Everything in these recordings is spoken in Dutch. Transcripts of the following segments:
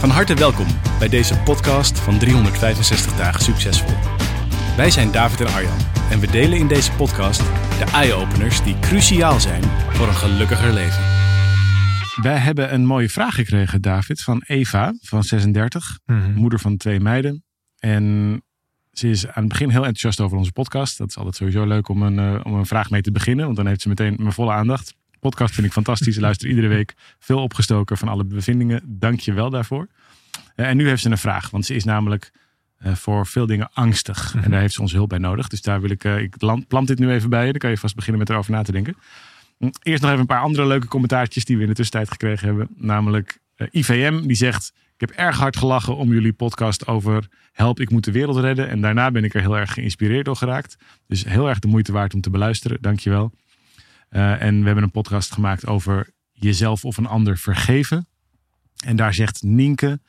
Van harte welkom bij deze podcast van 365 dagen succesvol. Wij zijn David en Arjan en we delen in deze podcast de eye-openers die cruciaal zijn voor een gelukkiger leven. Wij hebben een mooie vraag gekregen, David, van Eva van 36, moeder van twee meiden. En ze is aan het begin heel enthousiast over onze podcast. Dat is altijd sowieso leuk om een, eh, om een vraag mee te beginnen, want dan heeft ze meteen mijn volle aandacht. Podcast vind ik fantastisch. Luister iedere week veel opgestoken van alle bevindingen. Dank je wel daarvoor. Eh, en nu heeft ze een vraag, want ze is namelijk eh, voor veel dingen angstig. En daar heeft ze onze hulp bij nodig. Dus daar wil ik, eh, ik plant dit nu even bij je. Dan kan je vast beginnen met erover na te denken. Hm, Eerst nog even een paar andere leuke commentaartjes die we in de tussentijd gekregen hebben. Namelijk IVM, die zegt... Ik heb erg hard gelachen om jullie podcast over Help, ik moet de wereld redden. En daarna ben ik er heel erg geïnspireerd door geraakt. Dus heel erg de moeite waard om te beluisteren. Dankjewel. Eh en we hebben een podcast gemaakt over jezelf of een ander vergeven. En daar zegt Nienke...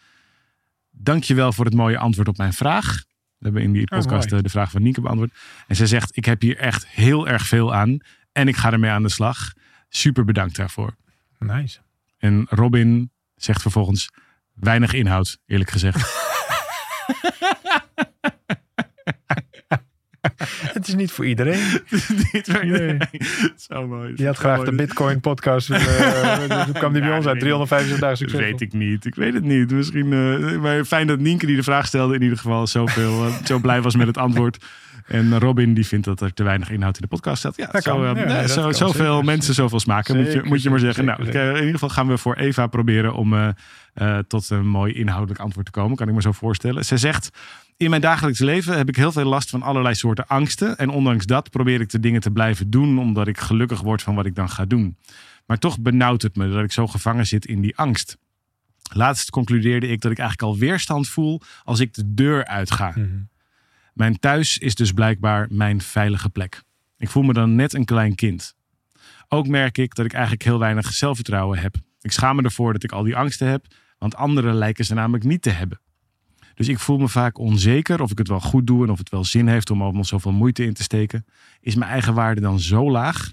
Dankjewel voor het mooie antwoord op mijn vraag. We hebben in die podcast mooi. eh, de vraag van Nienke beantwoord. En zij zegt, ik heb hier echt heel erg veel aan. En ik ga ermee aan de slag. Super bedankt daarvoor. Nice. En Robin zegt vervolgens, weinig inhoud, eerlijk gezegd. Is niet voor iedereen. Nee. Zo mooi. Je had graag mooi. de Bitcoin podcast. Uh, toen kwam die bij Ja, ons uit. nee. 365 dagen Dat succes. weet ik niet. Ik weet het niet. Misschien, eh, maar fijn dat Nienke die de vraag stelde in ieder geval zoveel, eh, zo blij was met het antwoord. En Robin die vindt dat er te weinig inhoud in de podcast staat. Ja, Dat zo, kan. Ja, nee, nee, dat zo, kan, zoveel zeker. mensen, zoveel smaken, moet je, moet je maar zeggen. Nou, zeker, eh, in ieder geval gaan we voor Eva proberen om eh, eh, tot een mooi inhoudelijk antwoord te komen. Kan ik me zo voorstellen. Zij zegt, in mijn dagelijks leven heb ik heel veel last van allerlei soorten angsten. En ondanks dat probeer ik de dingen te blijven doen, omdat ik gelukkig word van wat ik dan ga doen. Maar toch benauwt het me dat ik zo gevangen zit in die angst. Laatst concludeerde ik dat ik eigenlijk al weerstand voel als ik de deur uitga. Mhm. Mijn thuis is dus blijkbaar mijn veilige plek. Ik voel me dan net een klein kind. Ook merk ik dat ik eigenlijk heel weinig zelfvertrouwen heb. Ik schaam me ervoor dat ik al die angsten heb, want anderen lijken ze namelijk niet te hebben. Dus ik voel me vaak onzeker of ik het wel goed doe en of het wel zin heeft om er zoveel moeite in te steken. Is mijn eigen waarde dan zo laag?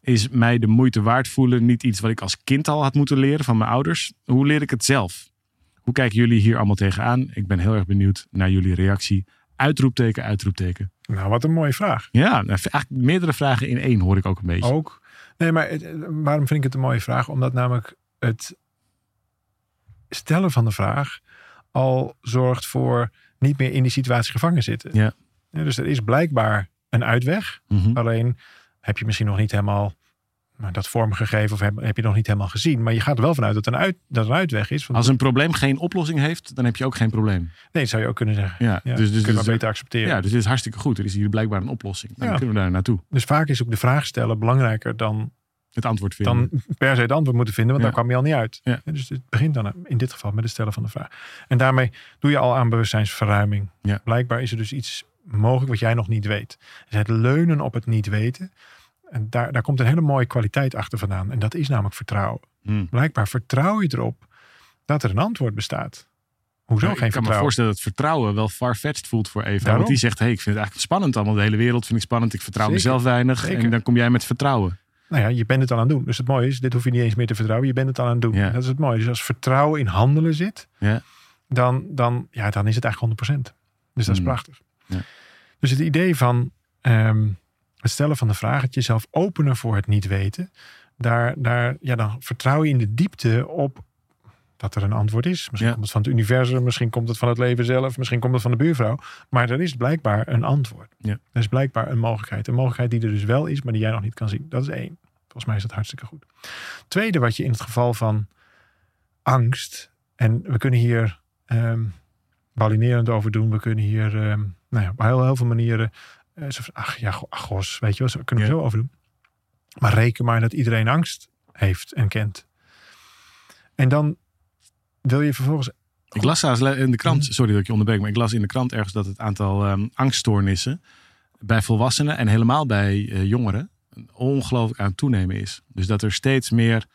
Is mij de moeite waard voelen niet iets wat ik als kind al had moeten leren van mijn ouders? Hoe leer ik het zelf? Hoe kijken jullie hier allemaal tegenaan? Ik ben heel erg benieuwd naar jullie reactie. Uitroepteken, uitroepteken. Nou, wat een mooie vraag. Ja, nou, eigenlijk meerdere vragen in één hoor ik ook een beetje. Ook. Nee, maar het- waarom vind ik het een mooie vraag? Omdat namelijk het stellen van de vraag al zorgt voor niet meer in die situatie gevangen zitten. Ja. dus er is blijkbaar een uitweg. Mhm. Alleen heb je misschien nog niet helemaal nou, dat vormgegeven of heb, heb je nog niet helemaal gezien. Maar je gaat er wel vanuit dat een, uit, dat een uitweg is. Als een probleem geen oplossing heeft, dan heb je ook geen probleem. nee, dat zou je ook kunnen zeggen. Ja, Ja, dus, dus, kun je dus, maar beter accepteren. ja, dus dit is hartstikke goed. Er is hier blijkbaar een oplossing. Dan Ja. kunnen we daar naartoe. Dus vaak is ook de vraag stellen belangrijker dan, Het antwoord vinden. dan per se het antwoord moeten vinden. Want Ja. daar kwam je al niet uit. Ja. Dus het begint dan in dit geval met het stellen van de vraag. En daarmee doe je al aan bewustzijnsverruiming. Blijkbaar is er dus iets mogelijk wat jij nog niet weet. Dus het leunen op het niet weten. En daar, daar komt een hele mooie kwaliteit achter vandaan. En dat is namelijk vertrouwen. Hmm. Blijkbaar vertrouw je erop dat er een antwoord bestaat. Hoezo Ja, geen ik kan me vertrouwen? voorstellen dat vertrouwen wel farfetched voelt voor Eva. Daarom. Want die zegt, hey, ik vind het eigenlijk spannend allemaal. De hele wereld vind ik spannend. Ik vertrouw Zeker. mezelf weinig. Zeker. En dan kom jij met vertrouwen. Nou ja, je bent het al aan het doen. Dus het mooie is, dit hoef je niet eens meer te vertrouwen. Je bent het al aan het doen. Ja. Dat is het mooie. Dus als vertrouwen in handelen zit, Ja. dan, dan, ja, dan is het eigenlijk 100%. Dus dat is Hmm. prachtig. Ja. Dus het idee van ehm, het stellen van de vraag, het jezelf openen voor het niet weten, daar, daar, ja, dan vertrouw je in de diepte op dat er een antwoord is. Misschien Ja. komt het van het universum, misschien komt het van het leven zelf, misschien komt het van de buurvrouw. Maar er is blijkbaar een antwoord. Ja. Er is blijkbaar een mogelijkheid. Een mogelijkheid die er dus wel is, maar die jij nog niet kan zien. Dat is één. Volgens mij is dat hartstikke goed. Tweede, wat je in het geval van angst, en we kunnen hier ehm balinerend over doen, we kunnen hier ehm, nou ja, op heel, heel veel manieren, eh, zo van, ach ja, go- ach, gos, weet je wel, kunnen we Ja. zo over doen. Maar reken maar dat iedereen angst heeft en kent. En dan wil je vervolgens... Ik las in de krant, Mhm. sorry dat ik je onderbreek, maar ik las in de krant ergens dat het aantal ehm, angststoornissen bij volwassenen en helemaal bij eh, jongeren ongelooflijk aan het toenemen is. Dus dat er steeds meer.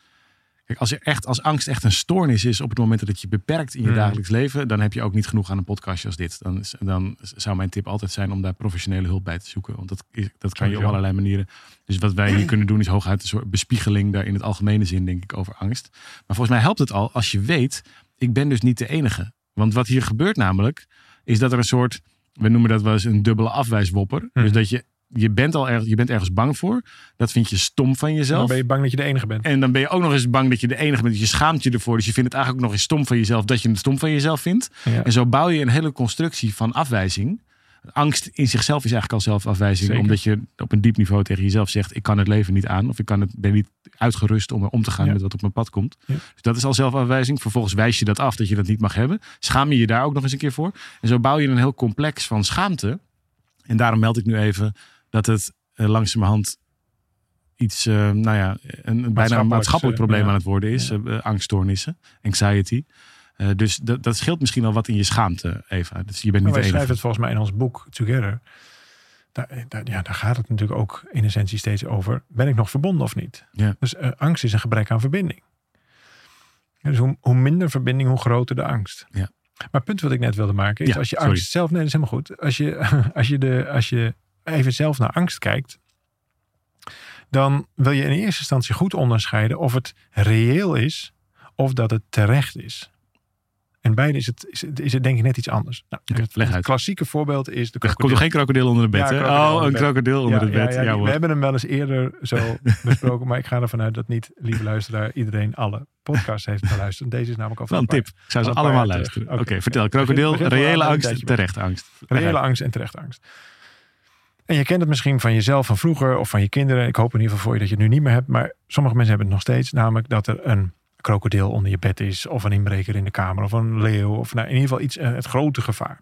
Kijk, als, er echt, als angst echt een stoornis is op het moment dat het je beperkt in je Mhm. dagelijks leven, dan heb je ook niet genoeg aan een podcastje als dit. Dan, dan zou mijn tip altijd zijn om daar professionele hulp bij te zoeken. Want dat, is- dat kan je op allerlei manieren. Dus wat wij hier kunnen doen is hooguit een soort bespiegeling daar in het algemene zin, denk ik, over angst. Maar volgens mij helpt het al als je weet, ik ben dus niet de enige. Want wat hier gebeurt namelijk, is dat er een soort, we noemen dat wel eens een dubbele afwijswopper. Dus Mhm. dat je, je bent al ergens, je bent ergens bang voor. Dat vind je stom van Dan jezelf. ben je bang dat je de enige bent. En dan ben je ook nog eens bang dat je de enige bent. Dus je schaamt je ervoor. Dus je vindt het eigenlijk ook nog eens stom van jezelf dat je het stom van jezelf vindt. Ja. En zo bouw je een hele constructie van afwijzing. Angst in zichzelf is eigenlijk al zelfafwijzing. Zeker. Omdat je op een diep niveau tegen jezelf zegt: Ik kan het leven niet aan. Of ik kan het, ben niet uitgerust om om te gaan Ja. met wat op mijn pad komt. Ja. Dus dat is al zelfafwijzing. Vervolgens wijs je dat af dat je dat niet mag hebben. Schaam je je daar ook nog eens een keer voor. En zo bouw je een heel complex van schaamte. En daarom meld ik nu even dat het eh, langzamerhand iets, eh, nou ja, een, een bijna een Maatschappelijk, eh, probleem aan het worden is. Ja. angststoornissen, anxiety. Dus dat, dat scheelt misschien al wat in je schaamte, Eva. Dus je bent niet de enige. schrijven het volgens mij in ons boek Together. Daar, daar, ja, daar gaat het natuurlijk ook in essentie steeds over. Ben ik nog verbonden of niet? Ja. Dus angst is een gebrek aan verbinding. Ja, dus hoe, hoe minder verbinding, hoe groter de angst. Ja. Maar het punt wat ik net wilde maken is als je sorry. angst zelf... Nee, dat is helemaal goed. Als je, als, je de, als je even zelf naar angst kijkt... dan wil je in eerste instantie goed onderscheiden of het reëel is... of dat het terecht is. En beide is het, is het, is het denk ik net iets anders. Nou, het, het klassieke voorbeeld is de Er komt krokodil. nog geen krokodil onder het bed, Ja, hè? krokodil Oh, een krokodil onder het bed. Ja, we hebben hem wel eens eerder zo besproken, maar ik ga ervan uit dat niet, lieve luisteraar, iedereen alle podcasts heeft geluisterd. Deze is namelijk al van een tip. Ik zou ze allemaal luisteren. Oké, vertel. Krokodil, begin reële angst, tijdje terechte angst. Reële angst en terechte angst. En je kent het misschien van jezelf van vroeger of van je kinderen. Ik hoop in ieder geval voor je dat je het nu niet meer hebt. Maar sommige mensen hebben het nog steeds. Namelijk dat er een krokodil onder je bed is. Of een inbreker in de kamer. Of een leeuw. Of nou, in ieder geval iets, eh, het grote gevaar.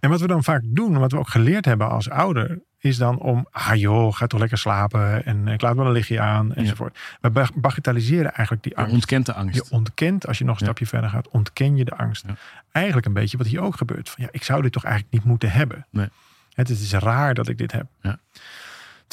En wat we dan vaak doen, wat we ook geleerd hebben als ouder, is dan om, ah joh, ga toch lekker slapen en ik laat wel een lichtje aan enzovoort. We bag- bagatelliseren eigenlijk die Je angst. ontkent de angst. Je ontkent, als je nog een Ja. stapje verder gaat, ontken je de angst. Ja. Eigenlijk een beetje wat hier ook gebeurt. Van, ja, ik zou dit toch eigenlijk niet moeten hebben. Nee. Het is raar dat ik dit heb. Ja.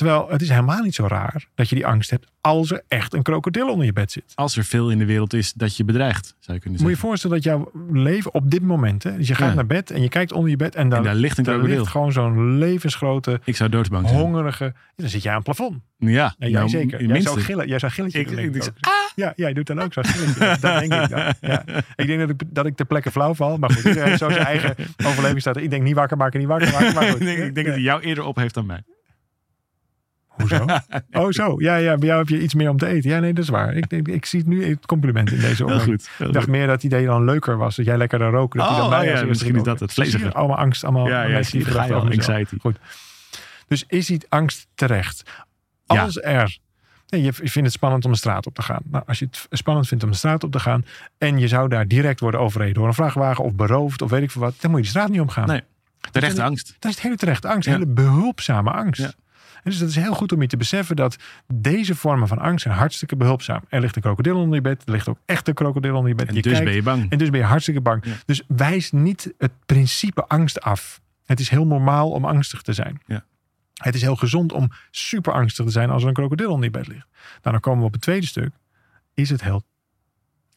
Terwijl het is helemaal niet zo raar dat je die angst hebt als er echt een krokodil onder je bed zit. Als er veel in de wereld is dat je bedreigt, zou je kunnen Moet je je zeggen. voorstellen dat jouw leven op dit moment, hè, dus je gaat Ja. naar bed en je kijkt onder je bed en dan En daar ligt een krokodil. ligt gewoon zo'n levensgrote, Ik zou doodsbang zijn. hongerige. Dan zit je aan het plafond. Ja, En jij nou, zeker. Jij zou gillen. Jij zou gilletje Ik- ik- ik. Ja, jij doet dan ook zo'n gilletje. dat denk ik dan. Ja. Ik denk dat ik, dat ik ter plekke flauw val. Maar goed, iedereen heeft zo zijn eigen overleving staat. Ik denk niet wakker maken, niet wakker maken. Maar goed. ik denk, ik denk dat hij jou eerder op heeft dan mij. Hoezo? Oh zo. Ja, ja, bij jou heb je iets meer om te eten. Ja, nee, dat is waar. Ik, ik zie nu het compliment in deze heel Ik dacht meer dat idee dan leuker was. Dat jij lekker dan. Dat Oh, dan mij ja, misschien is dat het. Vleesige. Zie je? Allemaal angst. Allemaal Ja, ja, mensen die gedachten al, anxiety. Goed. Dus is die angst terecht? Ja. Als er... Nee, je vindt het spannend om de straat op te gaan. Nou, als je het spannend vindt om de straat op te gaan... en je zou daar direct worden overreden door een vrachtwagen... of beroofd of weet ik veel wat... dan moet je de straat niet opgaan. Nee. Terechte angst. Dat is het hele terechte angst. Ja. Hele behulpzame angst. Ja. En dus dat is heel goed om je te beseffen dat deze vormen van angst zijn hartstikke behulpzaam. Er ligt een krokodil onder je bed. Er ligt ook echt een krokodil onder je bed. En Je dus kijkt- ben je bang. en dus ben je hartstikke bang. Ja. Dus wijs niet het principe angst af. Het is heel normaal om angstig te zijn. Ja. Het is heel gezond om super angstig te zijn als er een krokodil onder je bed ligt. Nou, dan komen we op het tweede stuk. Is het heel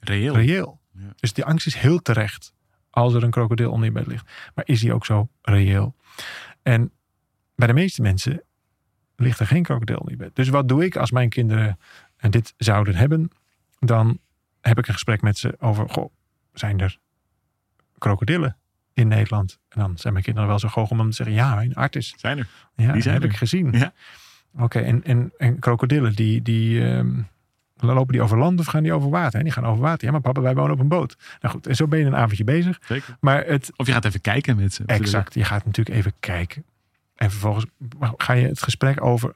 Reëel. reëel? Ja. Dus die angst is heel terecht als er een krokodil onder je bed ligt. Maar is die ook zo reëel? En bij de meeste mensen ligt er geen krokodil je bed. Dus wat doe ik als mijn kinderen en dit zouden hebben? Dan heb ik een gesprek met ze over, goh, zijn er krokodillen in Nederland? En dan zijn mijn kinderen wel zo goog om te zeggen, ja, in Artis. Zijn er. Ja, Die zijn heb er. ik gezien. Ja. Oké, en, en, en krokodillen, die, die ehm, lopen die over land of gaan die over water? En die gaan over water. Ja, maar papa, wij wonen op een boot. Nou goed, en zo ben je een avondje bezig. Zeker. Maar het, Of je gaat even kijken met ze. exact, je gaat natuurlijk even kijken. En vervolgens ga je het gesprek over,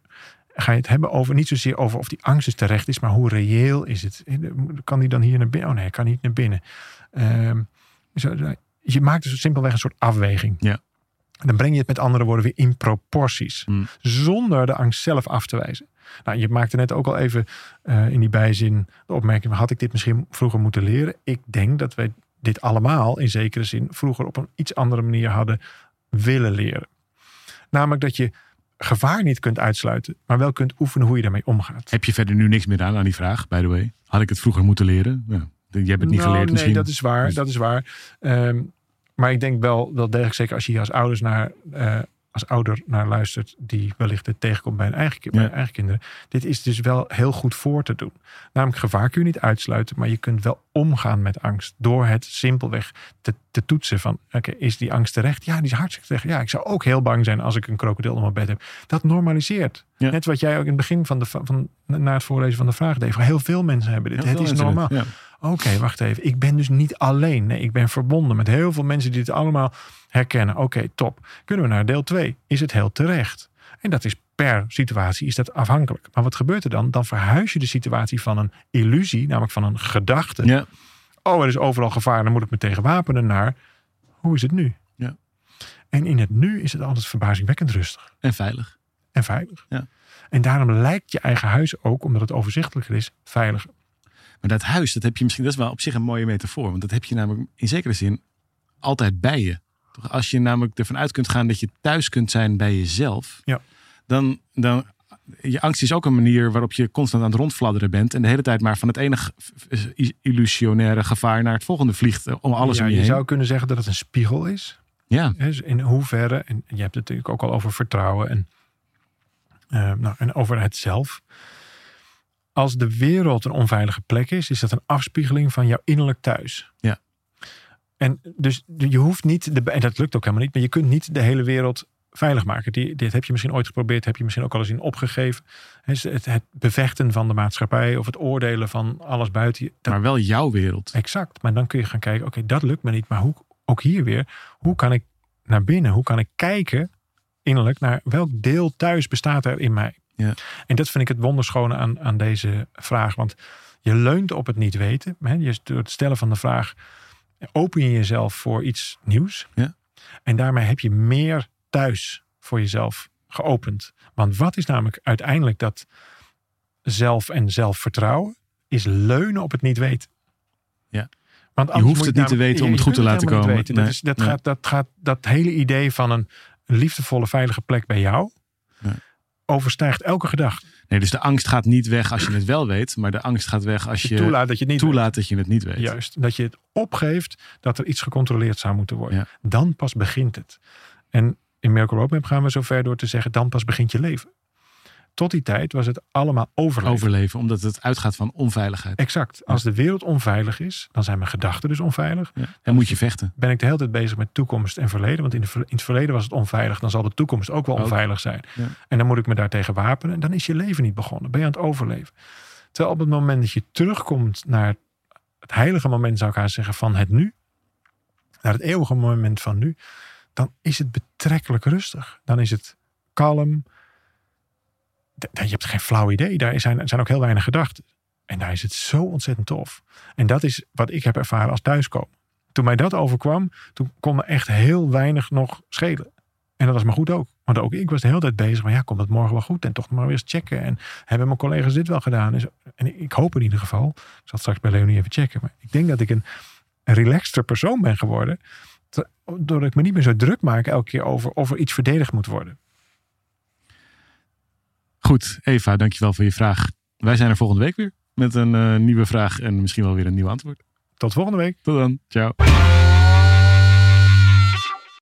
ga je het hebben over, niet zozeer over of die angst dus terecht is, maar hoe reëel is het? Kan die dan hier naar binnen? Oh nee, kan niet naar binnen. Ehm, zo, je maakt dus simpelweg een soort afweging. Ja. dan breng je het met andere woorden weer in proporties. Hmm. Zonder de angst zelf af te wijzen. Nou, je maakte net ook al even uh, in die bijzin de opmerking: had ik dit misschien vroeger moeten leren? Ik denk dat wij dit allemaal in zekere zin vroeger op een iets andere manier hadden willen leren. Namelijk dat je gevaar niet kunt uitsluiten, maar wel kunt oefenen hoe je daarmee omgaat. Heb je verder nu niks meer aan aan die vraag, by the way? Had ik het vroeger moeten leren? Ja. Je hebt het niet nou, geleerd nee, misschien. dat is waar. Dus- dat is waar. Ehm, maar ik denk wel, wel degelijk, zeker als je hier als ouders naar uh, als ouder naar luistert die wellicht het tegenkomt bij een eigen, bij eigen kinderen. Dit is dus wel heel goed voor te doen. Namelijk gevaar kun je niet uitsluiten, maar je kunt wel omgaan met angst. Door het simpelweg te, te toetsen van, oké, is die angst terecht? Ja, die is hartstikke terecht. Ja, ik zou ook heel bang zijn als ik een krokodil op mijn bed heb. Dat normaliseert. Net wat jij ook in het begin van, de, van na het voorlezen van de vraag deed. Heel veel mensen hebben dit. het is normaal. Oké, wacht even. Ik ben dus niet alleen. Nee, ik ben verbonden met heel veel mensen die het allemaal herkennen. Oké, top. Kunnen we naar deel 2? Is het heel terecht? En dat is per situatie is dat afhankelijk. Maar wat gebeurt er dan? Dan verhuis je de situatie van een illusie, namelijk van een gedachte. Ja. Oh, er is overal gevaar, dan moet ik me tegen wapenen naar. Hoe is het nu? Ja. En in het nu is het altijd verbazingwekkend rustig. En veilig. En veilig. Ja. En daarom lijkt je eigen huis ook, omdat het overzichtelijker is, veiliger. Maar dat huis, dat heb je misschien, dat is wel op zich een mooie metafoor. Want dat heb je namelijk in zekere zin altijd bij je. Als je namelijk ervan uit kunt gaan dat je thuis kunt zijn bij jezelf, ja. dan, dan je angst is ook een manier waarop je constant aan het rondfladderen bent. En de hele tijd maar van het enige illusionaire gevaar naar het volgende vliegt. Eh, om alles ja, om je, je zou kunnen zeggen dat het een spiegel is. Ja. Dus in hoeverre, en je hebt het natuurlijk ook al over vertrouwen en, uh, nou, en over het zelf. Als de wereld een onveilige plek is, is dat een afspiegeling van jouw innerlijk thuis. Ja. En dus je hoeft niet, de, en dat lukt ook helemaal niet, maar je kunt niet de hele wereld veilig maken. Die, dit heb je misschien ooit geprobeerd, heb je misschien ook al eens in opgegeven. Het, het bevechten van de maatschappij of het oordelen van alles buiten je. maar wel jouw wereld. Exact. Maar dan kun je gaan kijken, oké, dat lukt me niet. Maar hoe, ook hier weer, hoe kan ik naar binnen? Hoe kan ik kijken innerlijk naar welk deel thuis bestaat er in mij? Ja. En dat vind ik het wonderschone aan, aan deze vraag. Want je leunt op het niet weten. Hè? Je, door het stellen van de vraag open je jezelf voor iets nieuws. Ja. En daarmee heb je meer thuis voor jezelf geopend. Want wat is namelijk uiteindelijk dat zelf en zelfvertrouwen? Is leunen op het niet weten. Ja. Want je hoeft het niet te weten om het goed te laten komen. Nee, dat, is, dat, gaat, dat gaat dat hele idee van een liefdevolle, veilige plek bij jou overstijgt elke gedachte. Nee, dus de angst gaat niet weg als je het wel weet, maar de angst gaat weg als je, toelaat, dat je, het niet, toelaat dat je het niet weet. Juist, dat je het opgeeft dat er iets gecontroleerd zou moeten worden. Dan pas begint het. En in Miracle Roadmap gaan we zo ver door te zeggen, dan pas begint je leven. Tot die tijd was het allemaal overleven. Overleven, omdat het uitgaat van onveiligheid. Exact. Als de wereld onveilig is, dan zijn mijn gedachten dus onveilig. Ja. Dan moet je vechten. Ben ik de hele tijd bezig met toekomst en verleden. Want in, de, in het verleden was het onveilig. Dan zal de toekomst ook wel onveilig zijn. Ja. En dan moet ik me daartegen wapenen. En dan is je leven niet begonnen. Ben je aan het overleven. Terwijl op het moment dat je terugkomt naar het heilige moment, zou ik haar zeggen, van het nu. Naar het eeuwige moment van nu. Dan is het betrekkelijk rustig. Dan is het kalm je hebt geen flauw idee. Daar zijn, zijn ook heel weinig gedachten. En daar is het zo ontzettend tof. En dat is wat ik heb ervaren als thuiskomen. Toen mij dat overkwam, toen kon me echt heel weinig nog schelen. En dat was maar goed ook. Want ook ik was de hele tijd bezig. Maar ja, komt het morgen wel goed? En toch maar weer eens checken. En hebben mijn collega's dit wel gedaan? En ik hoop in ieder geval. Ik zal straks bij Leonie even checken. Maar ik denk dat ik een, een relaxter persoon ben geworden. Doordat ik me niet meer zo druk maak elke keer over of er iets verdedigd moet worden. Goed, Eva, dankjewel voor je vraag. Wij zijn er volgende week weer met een uh, nieuwe vraag en misschien wel weer een nieuw antwoord. Tot volgende week. Tot dan. Ciao.